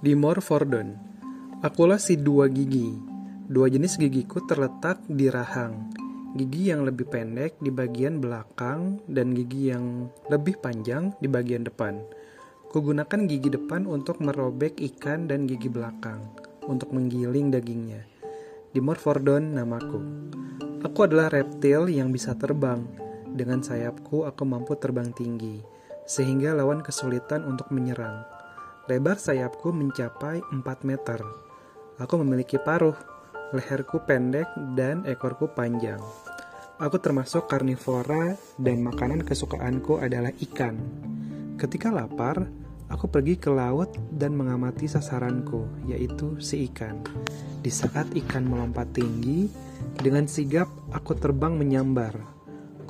Dimorphodon. Akulah si dua gigi. Dua jenis gigiku terletak di rahang. Gigi yang lebih pendek di bagian belakang dan gigi yang lebih panjang di bagian depan. Kugunakan gigi depan untuk merobek ikan dan gigi belakang untuk menggiling dagingnya. Dimorphodon namaku. Aku adalah reptil yang bisa terbang. Dengan sayapku aku mampu terbang tinggi, sehingga lawan kesulitan untuk menyerang. Lebar sayapku mencapai 4 meter. Aku memiliki paruh, leherku pendek dan ekorku panjang. Aku termasuk karnivora dan makanan kesukaanku adalah ikan. Ketika lapar, aku pergi ke laut dan mengamati sasaranku, yaitu si ikan. Di saat ikan melompat tinggi, dengan sigap aku terbang menyambar.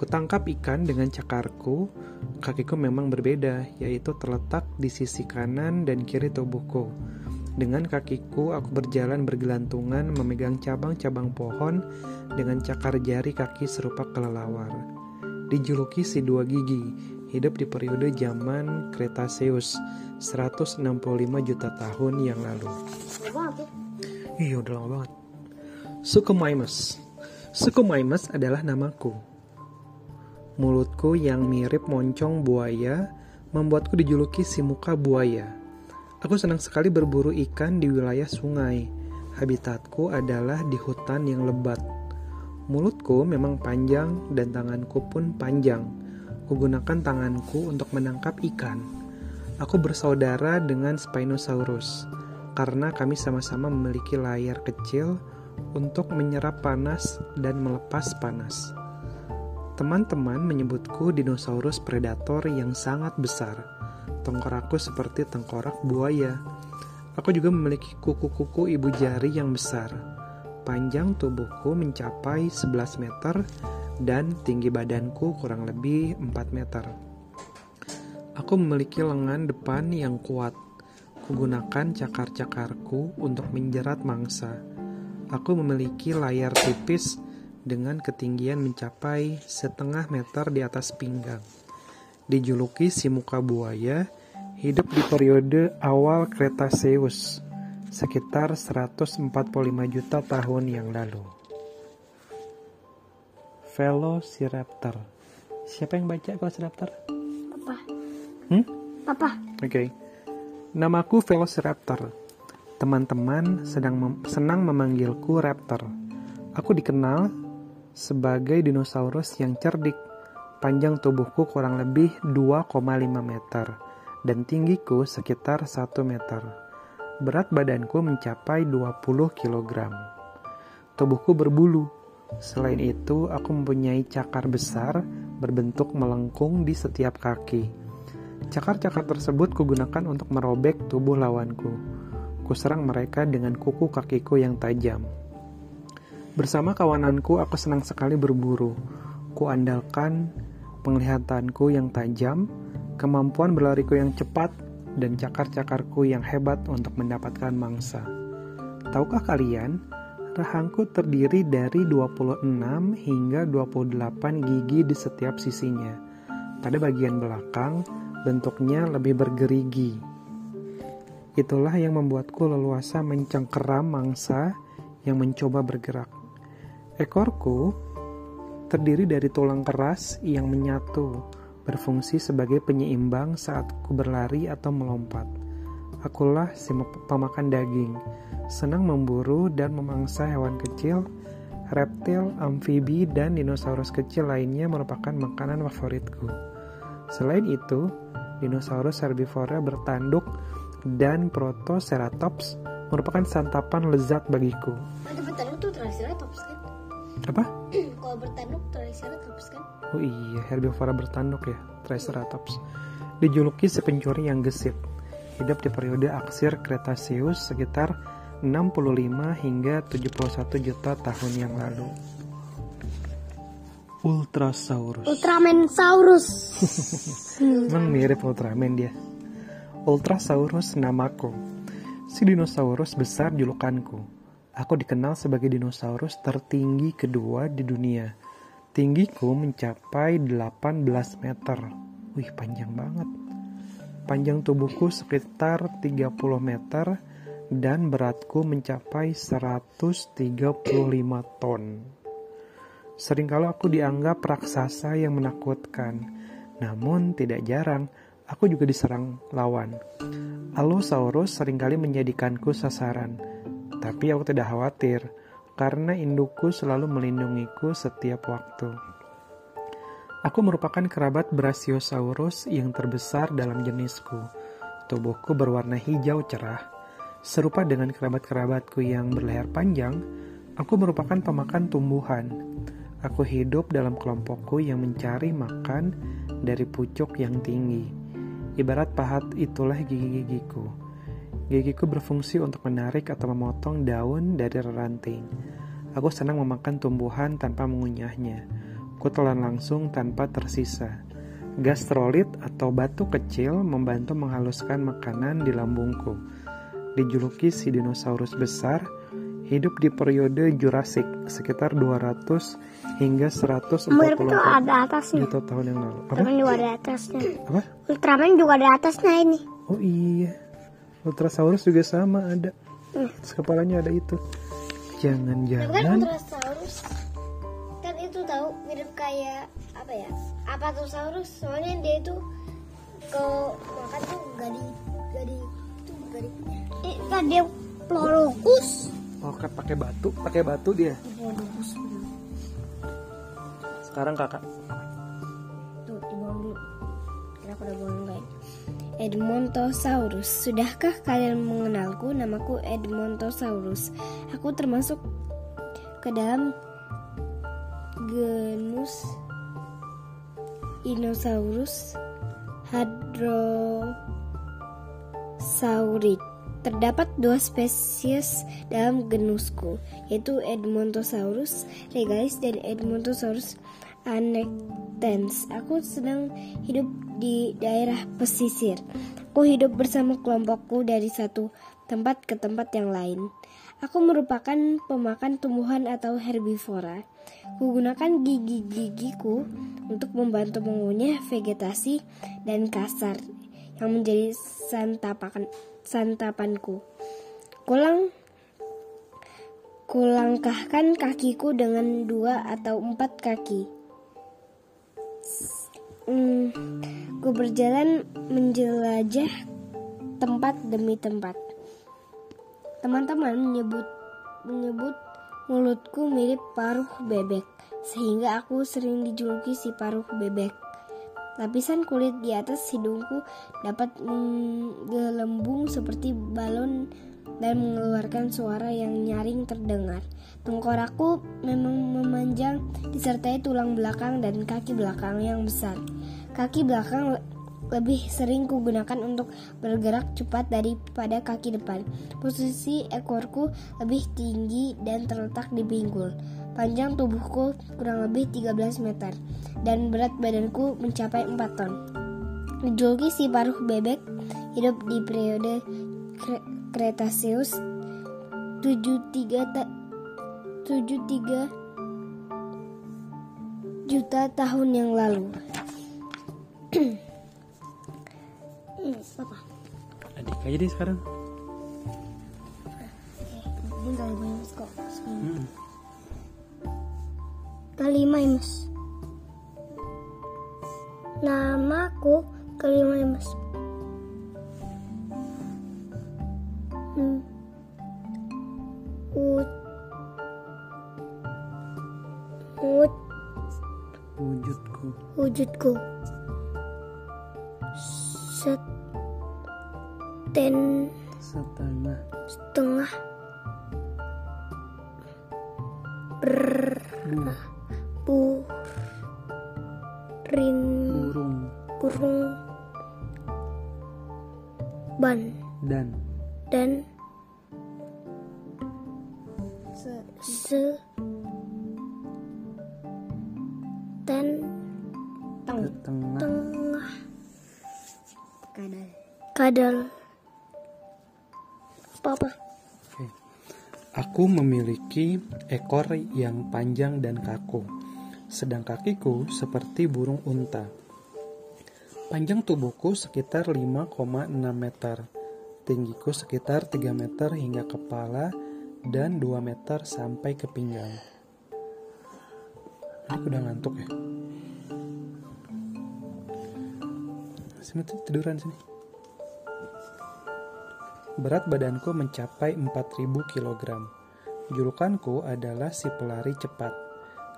Kutangkap ikan dengan cakarku. Kakiku memang berbeda, yaitu terletak di sisi kanan dan kiri tubuhku. Dengan kakiku, aku berjalan bergelantungan memegang cabang-cabang pohon dengan cakar jari kaki serupa kelelawar. Dijuluki si dua gigi, hidup di periode zaman Cretaceous, 165 juta tahun yang lalu. Iya, udah lama banget. Suchomimus. Suchomimus adalah namaku. Mulutku yang mirip moncong buaya membuatku dijuluki si muka buaya. Aku senang sekali berburu ikan di wilayah sungai. Habitatku adalah di hutan yang lebat. Mulutku memang panjang dan tanganku pun panjang. Kugunakan tanganku untuk menangkap ikan. Aku bersaudara dengan Spinosaurus karena kami sama-sama memiliki layar kecil untuk menyerap panas dan melepas panas. Teman-teman menyebutku dinosaurus predator yang sangat besar. Tengkorakku seperti tengkorak buaya. Aku juga memiliki kuku-kuku ibu jari yang besar. Panjang tubuhku mencapai 11 meter dan tinggi badanku kurang lebih 4 meter. Aku memiliki lengan depan yang kuat. Kugunakan cakar-cakarku untuk menjerat mangsa. Aku memiliki layar tipis dengan ketinggian mencapai setengah meter di atas pinggang. Dijuluki si muka buaya, hidup di periode awal Cretaceous, sekitar 145 juta tahun yang lalu. Velociraptor. Siapa yang baca Velociraptor? Papa. Hmm? Papa. Oke. Okay. Namaku Velociraptor. Teman-teman sedang mem senang memanggilku Raptor. Aku dikenal sebagai dinosaurus yang cerdik. Panjang tubuhku kurang lebih 2,5 meter dan tinggiku sekitar 1 meter. Berat badanku mencapai 20 kg. Tubuhku berbulu. Selain itu, aku mempunyai cakar besar berbentuk melengkung di setiap kaki. Cakar-cakar tersebut kugunakan untuk merobek tubuh lawanku. Kuserang mereka dengan kuku kakiku yang tajam. Bersama kawananku, aku senang sekali berburu. Kuandalkan penglihatanku yang tajam, kemampuan berlariku yang cepat, dan cakar-cakarku yang hebat untuk mendapatkan mangsa. Tahukah kalian, rahangku terdiri dari 26 hingga 28 gigi di setiap sisinya. Pada bagian belakang, bentuknya lebih bergerigi. Itulah yang membuatku leluasa mencengkeram mangsa yang mencoba bergerak. Ekorku terdiri dari tulang keras yang menyatu, berfungsi sebagai penyeimbang saat ku berlari atau melompat. Akulah si pemakan daging, senang memburu dan memangsa hewan kecil, reptil, amfibi, dan dinosaurus kecil lainnya merupakan makanan favoritku. Selain itu, dinosaurus herbivora bertanduk dan Protoceratops merupakan santapan lezat bagiku. Ada bertanduk tuh Triceratops? Apa? Kalau bertanduk Triceratops kan? Oh iya, herbivora bertanduk ya, Triceratops. Dijuluki si pencuri yang gesit. Hidup di periode aksir Cretaceous sekitar 65 hingga 71 juta tahun yang lalu. Ultrasaurus. Ultramensaurus. Emang mirip Ultraman dia. Ultrasaurus namaku. Si dinosaurus besar julukanku Aku dikenal sebagai dinosaurus tertinggi kedua di dunia. Tinggiku mencapai 18 meter. Wih, panjang banget. Panjang tubuhku sekitar 30 meter dan beratku mencapai 135 ton. Seringkali aku dianggap raksasa yang menakutkan, namun tidak jarang aku juga diserang lawan. Allosaurus sering kali menjadikanku sasaran, tapi aku tidak khawatir karena indukku selalu melindungiku setiap waktu. Aku merupakan kerabat Brachiosaurus yang terbesar dalam jenisku. Tubuhku berwarna hijau cerah. Serupa dengan kerabat-kerabatku yang berleher panjang, aku merupakan pemakan tumbuhan. Aku hidup dalam kelompokku yang mencari makan dari pucuk yang tinggi. Ibarat pahat itulah gigi-gigiku. Gigiku berfungsi untuk menarik atau memotong daun dari ranting. Aku senang memakan tumbuhan tanpa mengunyahnya telan langsung tanpa tersisa. Gastrolit atau batu kecil membantu menghaluskan makanan di lambungku. Dijuluki si dinosaurus besar, hidup di periode Jurassic sekitar 200 hingga 140 itu ada atasnya. juta tahun yang lalu. Apa? Ultraman juga ada atasnya. Apa? Ultraman juga ada atasnya ini. Oh iya. Ultrasaurus juga sama ada. Terus kepalanya ada itu. Tapi kan Jangan-jangan Ultrasaurus kan itu tahu mirip kayak apa ya? Apatosaurus soalnya dia itu ke makan tuh gadi gadi itu gadi. Eh, kan dia Plorokus. oh kan pakai batu, pakai batu dia. Plorokus. Sekarang kakak Tuh, dibuang dulu. Aku udah buang guys. Edmontosaurus. Sudahkah kalian mengenalku? Namaku Edmontosaurus. Aku termasuk ke dalam genus Inosaurus Hadrosaurid. Terdapat dua spesies dalam genusku, yaitu Edmontosaurus regalis dan Edmontosaurus annectens. Aku sedang hidup di daerah pesisir. Aku hidup bersama kelompokku dari satu tempat ke tempat yang lain. Aku merupakan pemakan tumbuhan atau herbivora. Kugunakan gigi-gigiku untuk membantu mengunyah vegetasi dan kasar yang menjadi santapan santapanku. Kulang kulangkahkan kakiku dengan dua atau empat kaki. Hmm, ku berjalan menjelajah tempat demi tempat. Teman-teman menyebut menyebut mulutku mirip paruh bebek, sehingga aku sering dijuluki si paruh bebek. Lapisan kulit di atas hidungku dapat menggelembung seperti balon dan mengeluarkan suara yang nyaring terdengar. Tengkorakku memang memanjang disertai tulang belakang dan kaki belakang yang besar. Kaki belakang le- lebih sering kugunakan untuk bergerak cepat daripada kaki depan. Posisi ekorku lebih tinggi dan terletak di pinggul. Panjang tubuhku kurang lebih 13 meter dan berat badanku mencapai 4 ton. Dijuluki si paruh bebek hidup di periode Cretaceous 73 ta- 73 juta tahun yang lalu. Hmm, apa? adik aja deh sekarang. Kok. Hmm. Kelima Mas. Namaku kelima Mas. Wujudku. Wujudku. Seten setengah. setengah. Ber buah burin burung burung ban. Dan. Dan setengah tengah kadal kadal apa apa Oke. Aku memiliki ekor yang panjang dan kaku, sedang kakiku seperti burung unta. Panjang tubuhku sekitar 5,6 meter. Tinggiku sekitar 3 meter hingga kepala dan 2 meter sampai ke pinggang. Ini udah ngantuk ya. Sini tuh tiduran sini. Berat badanku mencapai 4000 kg. Julukanku adalah si pelari cepat.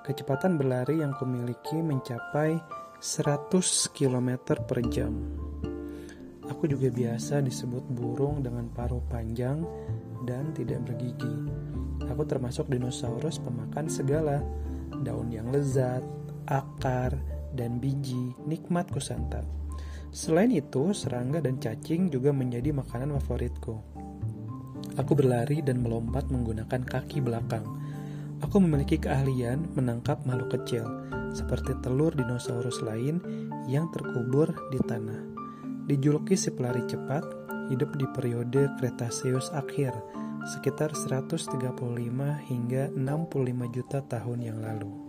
Kecepatan berlari yang kumiliki mencapai 100 km per jam. Aku juga biasa disebut burung dengan paruh panjang dan tidak bergigi. Aku termasuk dinosaurus pemakan segala, daun yang lezat, akar, dan biji nikmat kusantap. Selain itu, serangga dan cacing juga menjadi makanan favoritku. Aku berlari dan melompat menggunakan kaki belakang. Aku memiliki keahlian menangkap makhluk kecil, seperti telur dinosaurus lain yang terkubur di tanah. Dijuluki si pelari cepat, hidup di periode Kretaseus akhir, sekitar 135 hingga 65 juta tahun yang lalu.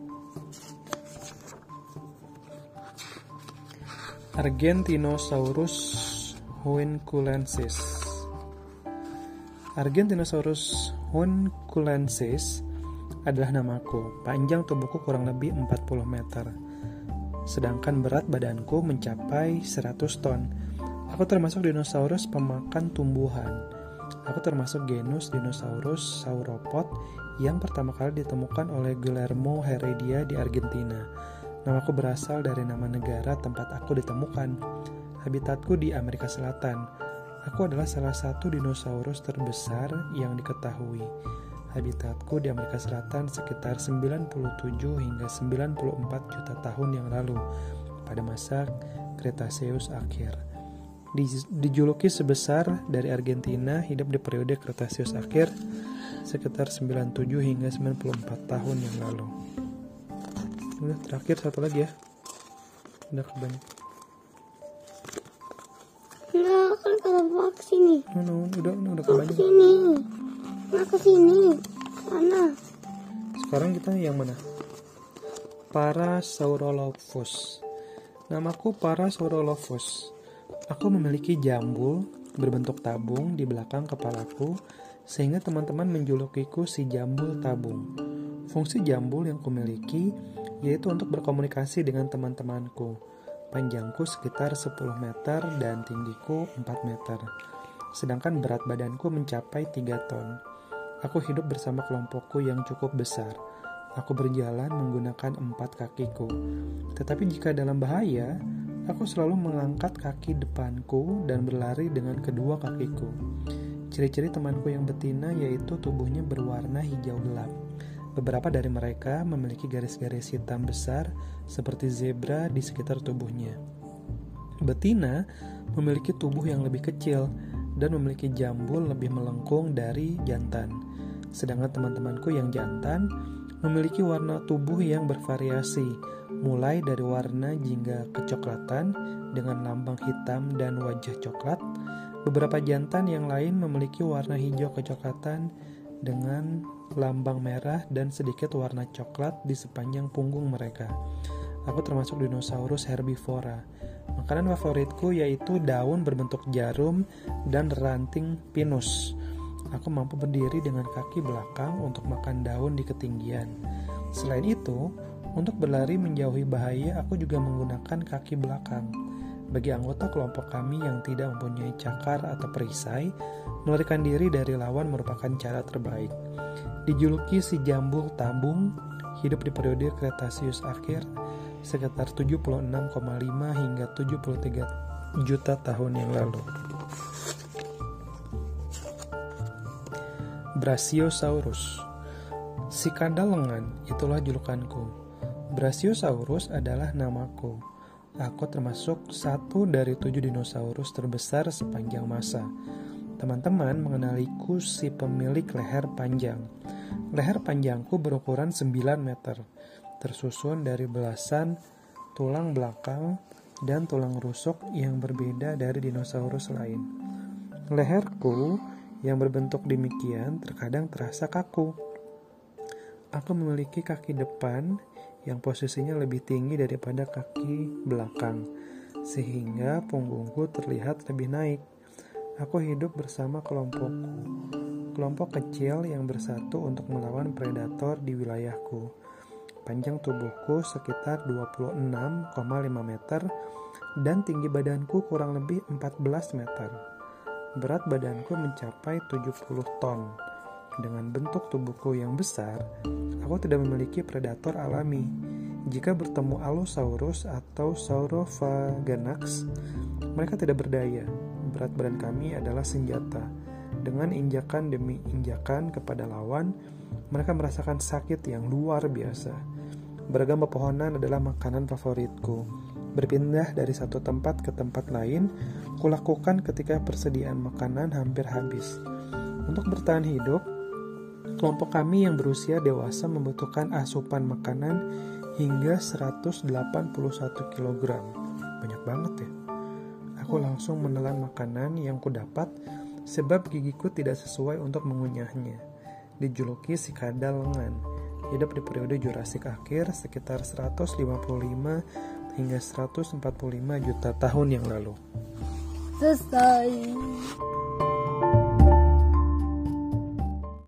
Argentinosaurus hoenculensis Argentinosaurus hoenculensis adalah namaku. Panjang tubuhku kurang lebih 40 meter. Sedangkan berat badanku mencapai 100 ton. Aku termasuk dinosaurus pemakan tumbuhan. Aku termasuk genus dinosaurus sauropod yang pertama kali ditemukan oleh Guillermo Heredia di Argentina. Namaku berasal dari nama negara tempat aku ditemukan. Habitatku di Amerika Selatan. Aku adalah salah satu dinosaurus terbesar yang diketahui. Habitatku di Amerika Selatan sekitar 97 hingga 94 juta tahun yang lalu pada masa Kretaseus akhir. Dijuluki sebesar dari Argentina hidup di periode Kretaseus akhir sekitar 97 hingga 94 tahun yang lalu. Udah terakhir satu lagi ya. Udah kebanyakan. Enggak, kan kata vaksin nih. No, no, udah, udah, udah Ke kebanyakan. sini. Nah, ke sini. Sana. Sekarang kita yang mana? Parasaurolophus. Namaku Parasaurolophus. Aku memiliki jambul berbentuk tabung di belakang kepalaku sehingga teman-teman menjulukiku si jambul tabung. Fungsi jambul yang kumiliki yaitu untuk berkomunikasi dengan teman-temanku. Panjangku sekitar 10 meter dan tinggiku 4 meter. Sedangkan berat badanku mencapai 3 ton. Aku hidup bersama kelompokku yang cukup besar. Aku berjalan menggunakan empat kakiku. Tetapi jika dalam bahaya, aku selalu mengangkat kaki depanku dan berlari dengan kedua kakiku. Ciri-ciri temanku yang betina yaitu tubuhnya berwarna hijau gelap. Beberapa dari mereka memiliki garis-garis hitam besar seperti zebra di sekitar tubuhnya. Betina memiliki tubuh yang lebih kecil dan memiliki jambul lebih melengkung dari jantan. Sedangkan teman-temanku yang jantan memiliki warna tubuh yang bervariasi, mulai dari warna jingga kecoklatan dengan lambang hitam dan wajah coklat. Beberapa jantan yang lain memiliki warna hijau kecoklatan dengan lambang merah dan sedikit warna coklat di sepanjang punggung mereka. Aku termasuk dinosaurus herbivora. Makanan favoritku yaitu daun berbentuk jarum dan ranting pinus. Aku mampu berdiri dengan kaki belakang untuk makan daun di ketinggian. Selain itu, untuk berlari menjauhi bahaya, aku juga menggunakan kaki belakang. Bagi anggota kelompok kami yang tidak mempunyai cakar atau perisai, melarikan diri dari lawan merupakan cara terbaik. Dijuluki si jambul tabung, hidup di periode Kretasius akhir sekitar 76,5 hingga 73 juta tahun yang lalu. Brachiosaurus Si kadal lengan, itulah julukanku. Brachiosaurus adalah namaku. Aku termasuk satu dari tujuh dinosaurus terbesar sepanjang masa. Teman-teman mengenaliku si pemilik leher panjang. Leher panjangku berukuran 9 meter, tersusun dari belasan tulang belakang dan tulang rusuk yang berbeda dari dinosaurus lain. Leherku yang berbentuk demikian terkadang terasa kaku. Aku memiliki kaki depan yang posisinya lebih tinggi daripada kaki belakang. sehingga punggungku terlihat lebih naik. Aku hidup bersama kelompokku, kelompok kecil yang bersatu untuk melawan predator di wilayahku. Panjang tubuhku sekitar 26,5 meter dan tinggi badanku kurang lebih 14 meter. Berat badanku mencapai 70 ton. Dengan bentuk tubuhku yang besar, aku tidak memiliki predator alami. Jika bertemu Allosaurus atau Saurophaganax, mereka tidak berdaya. Berat badan kami adalah senjata. Dengan injakan demi injakan kepada lawan, mereka merasakan sakit yang luar biasa. Beragam pepohonan adalah makanan favoritku. Berpindah dari satu tempat ke tempat lain, kulakukan ketika persediaan makanan hampir habis. Untuk bertahan hidup, kelompok kami yang berusia dewasa membutuhkan asupan makanan hingga 181 kg. Banyak banget ya. Aku langsung menelan makanan yang kudapat sebab gigiku tidak sesuai untuk mengunyahnya. Dijuluki si kadal lengan. Hidup di periode Jurassic akhir sekitar 155 hingga 145 juta tahun yang lalu. Selesai.